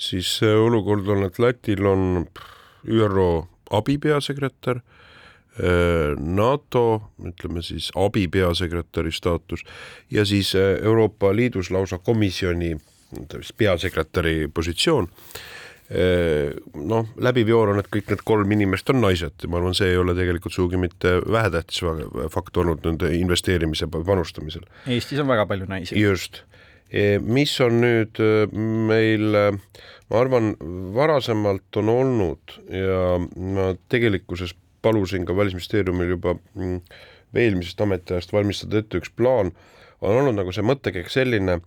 siis olukord on, et Lätil on ÜRO abipeasekretär Äh, NATO, ütleme siis abipeasekretäri staatus ja siis äh, Euroopa Liidus lausa komisjoni peasekretäri positsioon. Noh, läbiv joon on, et kõik need kolm inimest on naised ma arvan, see ei ole tegelikult sugugi mitte vähetähtis fakt olnud nende investeerimise panustamisel. Eestis on väga palju naisi. just e, mis on nüüd meil, ma arvan, varasemalt on olnud ja ma tegelikkuses palusin ka Välisministeeriumil juba mm, eelmisest ametiajast valmistada ette üks plaan, on olnud nagu see mõttekäik selline,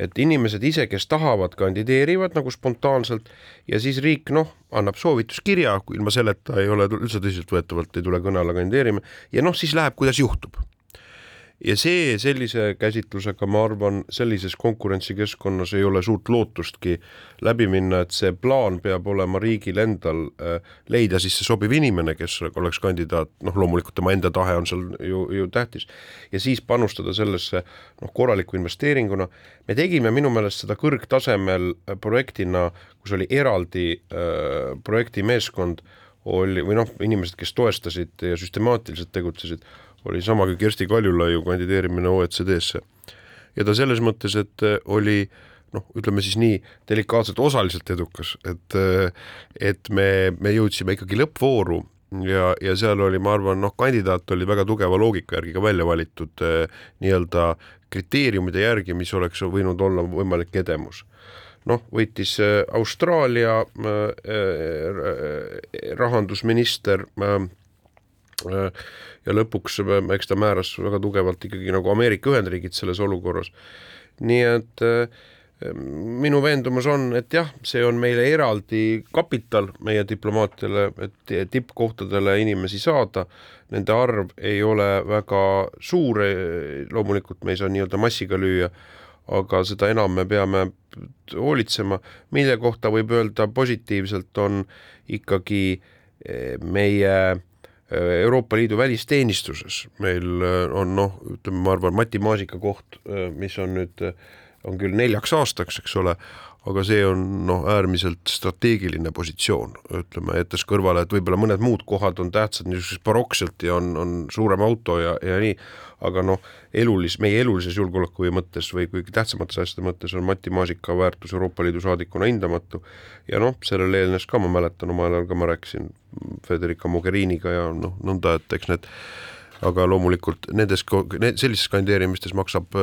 et inimesed ise, kes tahavad, kandideerivad nagu spontaanselt ja siis riik noh, annab soovituskirja, ilma selleta ei ole üldse tõsiseltvõetavalt, ei tule kõne alla kandideerima. Ja noh, siis läheb, kuidas juhtub ja see sellise käsitlusega, ma arvan, sellises konkurentsikeskkonnas ei ole suurt lootustki läbi minna, et see plaan peab olema riigil endal äh, leida siis see sobiv inimene, kes oleks kandidaat, noh, loomulikult tema enda tahe on seal ju, ju tähtis, ja siis panustada sellesse noh, korraliku investeeringuna. me tegime minu meelest seda kõrgtasemel äh, projektina, kus oli eraldi äh, projektimeeskond, oli või noh, inimesed, kes toestasid ja süstemaatiliselt tegutsesid oli sama kui Kersti Kaljulaiu kandideerimine OECD-sse. ja ta selles mõttes, et äh, oli noh, ütleme siis nii delikaatselt osaliselt edukas, et, äh, et me, me jõudsime ikkagi lõppvooru ja, ja seal oli, ma arvan, noh, kandidaat oli väga tugeva loogika järgi ka välja valitud eh, nii-öelda kriteeriumide järgi, mis oleks võinud olla võimalik edemus. noh, võitis Austraalia eh, rahandusminister eh, ja lõpuks eks ta määras väga tugevalt ikkagi nagu Ameerika Ühendriigid selles olukorras. nii et minu veendumus on, et jah, see on meile eraldi kapital meie diplomaatiale, et tippkohtadele inimesi saada, nende arv ei ole väga suur, loomulikult me ei saa nii-öelda massiga lüüa, aga seda enam me peame hoolitsema, mille kohta võib öelda positiivselt, on ikkagi meie Euroopa Liidu välisteenistuses. Meil äh, on noh, ütleme, ma arvan, Mati Maasika koht, äh, mis on nüüd, äh, on küll neljaks aastaks, eks ole, aga see on noh, äärmiselt strateegiline positsioon, ütleme, jättes kõrvale, et võib-olla mõned muud kohad on tähtsad niisugused barokselt ja on, on suurem auto ja, ja nii, aga noh, elulis-, meie elulises julgeoleku mõttes või kõige tähtsamates asjade mõttes on Mati Maasika väärtus Euroopa Liidu saadikuna hindamatu ja noh, sellele eelnes ka, ma mäletan, omal ajal ka ma rääkisin Federica Mogheriniga ja noh, nõnda, et eks need aga loomulikult nendes, sellistes kandideerimistes maksab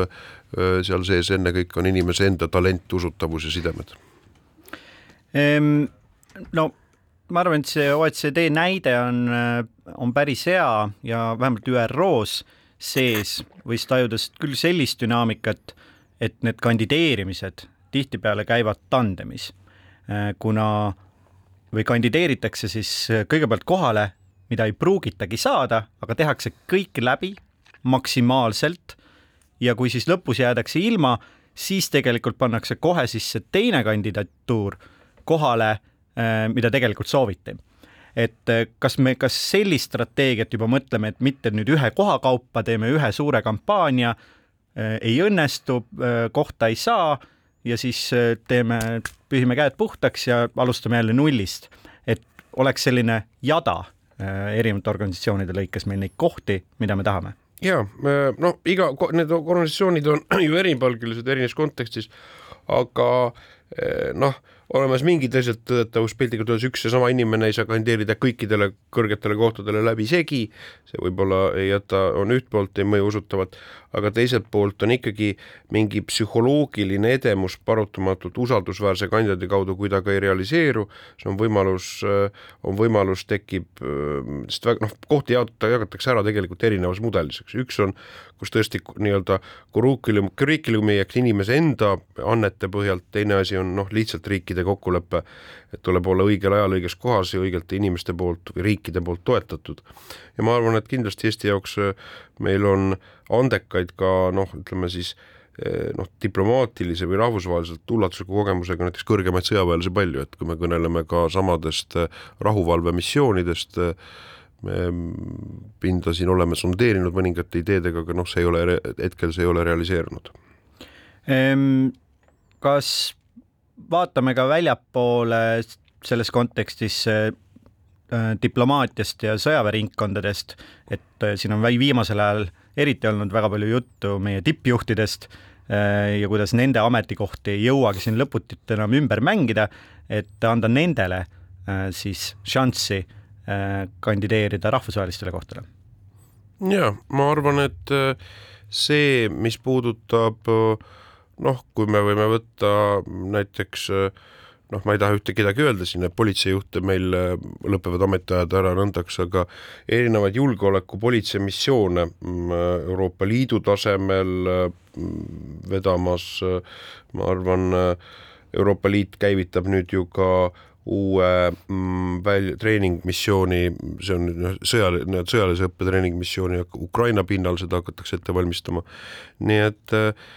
seal sees ennekõike on inimese enda talent, usutavus ja sidemed ehm,. no ma arvan, et see OECD näide on, on päris hea ja vähemalt ÜRO-s sees võis tajuda küll sellist dünaamikat, et need kandideerimised tihtipeale käivad tandemis, kuna või kandideeritakse siis kõigepealt kohale mida ei pruugitagi saada, aga tehakse kõik läbi maksimaalselt ja kui siis lõpus jäädakse ilma, siis tegelikult pannakse kohe sisse teine kandidatuur kohale, äh, mida tegelikult sooviti. et äh, kas me, kas sellist strateegiat juba mõtleme, et mitte nüüd ühe koha kaupa teeme ühe suure kampaania, äh, ei õnnestu, kohta ei saa ja siis teeme, pühime käed puhtaks ja alustame jälle nullist oleks selline jada erinevate organisatsioonide lõikes meil neid kohti, mida me tahame. Ja no iga, need organisatsioonid on ju eripalgelised erinevas kontekstis, aga noh olemas mingid asjad tõdetavus piltlikult öeldes üks ja sama inimene ei saa kandideerida kõikidele kõrgetele kohtadele läbisegi, see võib-olla ei jäta, on üht poolt, ei mõju usutavalt, aga teiselt poolt on ikkagi mingi psühholoogiline edemus paratamatult usaldusväärse kandidaadi kaudu, kui ta ka ei realiseeru, see on võimalus, on võimalus tekib, sest väga noh, kohti jaotada, jagatakse ära tegelikult erinevas mudelis, eks üks on, kus tõesti nii-öelda curriculum, curriculumi ehk inimese enda annete põhjalt, teine asi on noh, lihtsalt riikide riikide kokkulepe, et tuleb olla õigel ajal õiges kohas ja õigete inimeste poolt või riikide poolt toetatud. ja ma arvan, et kindlasti Eesti jaoks äh, meil on andekaid ka noh, ütleme siis äh, noh, diplomaatilise või rahvusvaheliselt ulatusliku kogemusega näiteks kõrgemaid sõjaväelasi palju, et kui me kõneleme ka samadest äh, rahuvalvemissioonidest, me pinda siin oleme sondeerinud mõningate ideedega, aga noh, see ei ole, hetkel see ei ole realiseerunud ehm,. kas vaatame ka väljapoole selles kontekstis äh, diplomaatiast ja sõjaväeringkondadest, et äh, siin on viimasel ajal eriti olnud väga palju juttu meie tippjuhtidest äh, ja kuidas nende ametikohti ei jõuagi siin lõputult enam ümber mängida, et anda nendele siis šanssi kandideerida rahvusvahelistele kohtadele. ja ma arvan, et see, mis puudutab äh, noh, kui me võime võtta näiteks noh, ma ei taha ühte kedagi öelda siin, et politseijuhte meil äh, lõpevad ametiajad ära nõndaks, aga erinevaid julgeoleku politseimissioone mm, Euroopa Liidu tasemel mm, vedamas, ma arvan, Euroopa Liit käivitab nüüd ju ka uue mm, välja, treeningmissiooni, see on noh, sõjaline, sõjalise õppe treeningmissiooni Ukraina pinnal, seda hakatakse ette valmistama, nii et äh,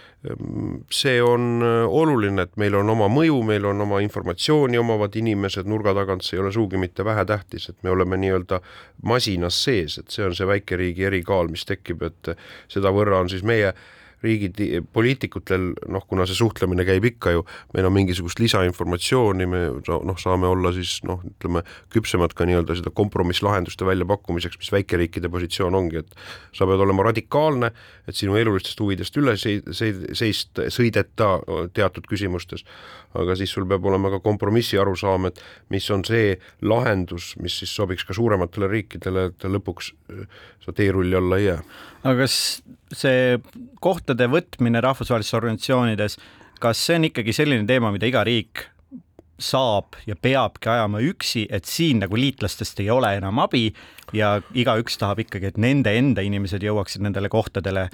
see on äh, oluline, et meil on oma mõju, meil on oma informatsiooni omavad inimesed nurga tagant, see ei ole sugugi mitte vähetähtis, et me oleme nii-öelda masinas sees, et see on see väikeriigi erikaal, mis tekib, et sedavõrra on siis meie äh, riigid, poliitikutel noh, kuna see suhtlemine käib ikka ju, meil on mingisugust lisainformatsiooni, me noh, saame olla siis noh, ütleme küpsemad ka nii-öelda seda kompromisslahenduste väljapakkumiseks, mis väikeriikide positsioon ongi, et sa pead olema radikaalne, et sinu elulistest huvidest üle seist, seist, sõideta teatud küsimustes, aga siis sul peab olema ka kompromissi arusaam, et mis on see lahendus, mis siis sobiks ka suurematele riikidele, et lõpuks sa teerulli alla ei jää. aga kas see kohtade võtmine rahvusvahelistes organisatsioonides, kas see on ikkagi selline teema, mida iga riik saab ja peabki ajama üksi, et siin nagu liitlastest ei ole enam abi ja igaüks tahab ikkagi, et nende enda inimesed jõuaksid nendele kohtadele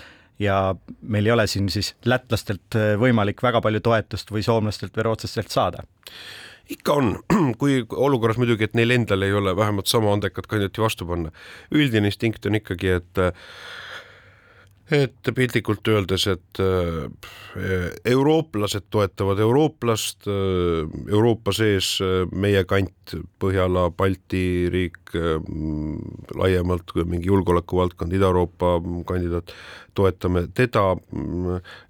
ja meil ei ole siin siis lätlastelt võimalik väga palju toetust või soomlastelt või rootslastelt saada ikka on, kui olukorras muidugi, et neil endal ei ole vähemalt sama andekat kandidaati vastu panna. üldine instinkt on ikkagi, et et piltlikult öeldes, et äh, eurooplased toetavad eurooplast, äh, Euroopa sees äh, meie kant, Põhjala, Balti riik, laiemalt mingi julgeolekuvaldkond, Ida-Euroopa kandidaat, toetame teda,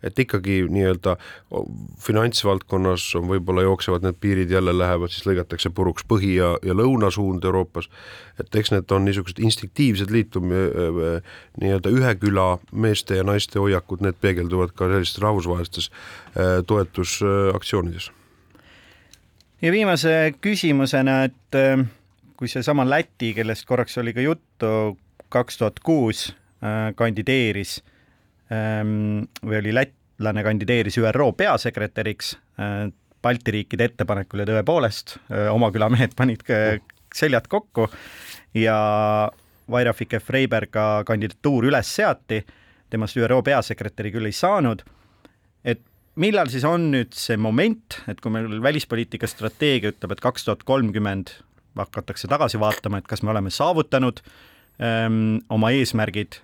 et ikkagi nii-öelda finantsvaldkonnas on võib-olla jooksevad need piirid jälle lähevad, siis lõigatakse puruks põhi ja, ja lõunasuund Euroopas, et eks need on niisugused instinktiivsed liitum-, nii-öelda ühe küla meeste ja naiste hoiakud, need peegelduvad ka sellistes rahvusvahelistes äh, toetusaktsioonides. ja viimase küsimusena, et äh, kui seesama Läti, kellest korraks oli ka juttu, kaks tuhat kuus äh, kandideeris ähm, või oli lätlane, kandideeris ÜRO peasekretäriks Balti riikide ettepanekul ja tõepoolest oma külamehed panid seljad kokku ja Vaira Fike-Freiberga kandidatuur üles seati temast ÜRO peasekretäri küll ei saanud. et millal siis on nüüd see moment, et kui meil välispoliitika strateegia ütleb, et kaks tuhat kolmkümmend hakatakse tagasi vaatama, et kas me oleme saavutanud öö, ähm, oma eesmärgid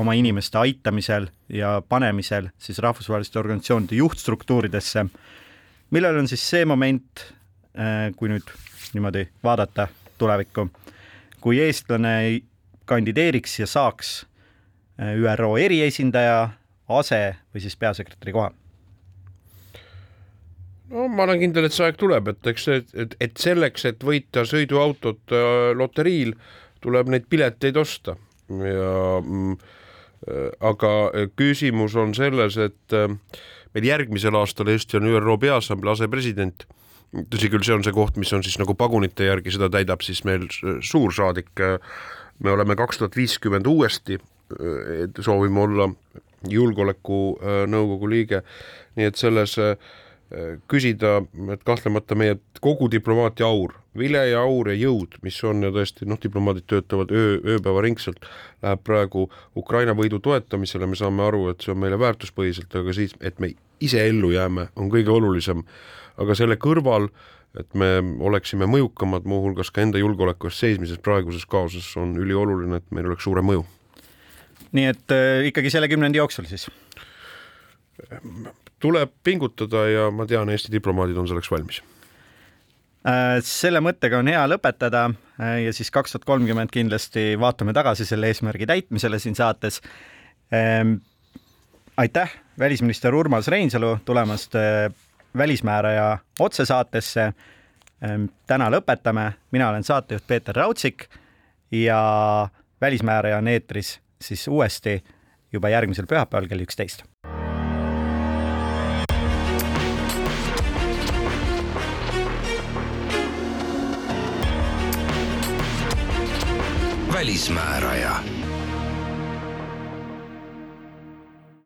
oma inimeste aitamisel ja panemisel siis rahvusvaheliste organisatsioonide juhtstruktuuridesse. millal on siis see moment, äh, kui nüüd niimoodi vaadata tulevikku, kui eestlane kandideeriks ja saaks ÜRO eriesindaja, ase või siis peasekretäri koha? no ma olen kindel, et see aeg tuleb, et eks et, et selleks, et võita sõiduautot äh, loteriil, tuleb neid pileteid osta ja mm, äh, aga küsimus on selles, et äh, meil järgmisel aastal Eesti on ÜRO Peaassamblee asepresident tõsi küll, see on see koht, mis on siis nagu pagunite järgi, seda täidab siis meil suursaadik. me oleme kaks tuhat viiskümmend uuesti, soovime olla julgeolekunõukogu liige, nii et selles küsida, et kahtlemata meie kogu diplomaatia aur, vile ja aur ja jõud, mis on ja tõesti noh, diplomaadid töötavad öö, ööpäevaringselt, läheb praegu Ukraina võidu toetamisele, me saame aru, et see on meile väärtuspõhiselt, aga siis, et me ise ellu jääme, on kõige olulisem. aga selle kõrval, et me oleksime mõjukamad, muuhulgas ka enda julgeoleku eest seismises praeguses kaoses, on ülioluline, et meil oleks suurem mõju. Nii et äh, ikkagi selle kümnendi jooksul siis? tuleb pingutada ja ma tean, Eesti diplomaadid on selleks valmis äh, selle mõttega on hea lõpetada äh, ja siis kaks tuhat kolmkümmend kindlasti vaatame tagasi selle eesmärgi täitmisele siin saates. Ähm, aitäh, välisminister Urmas Reinsalu tulemast Välismääraja otsesaatesse. Ähm, täna lõpetame, mina olen saatejuht Peeter Raudsik ja Välismääraja on eetris siis uuesti juba järgmisel pühapäeval kell üksteist. Välismääraja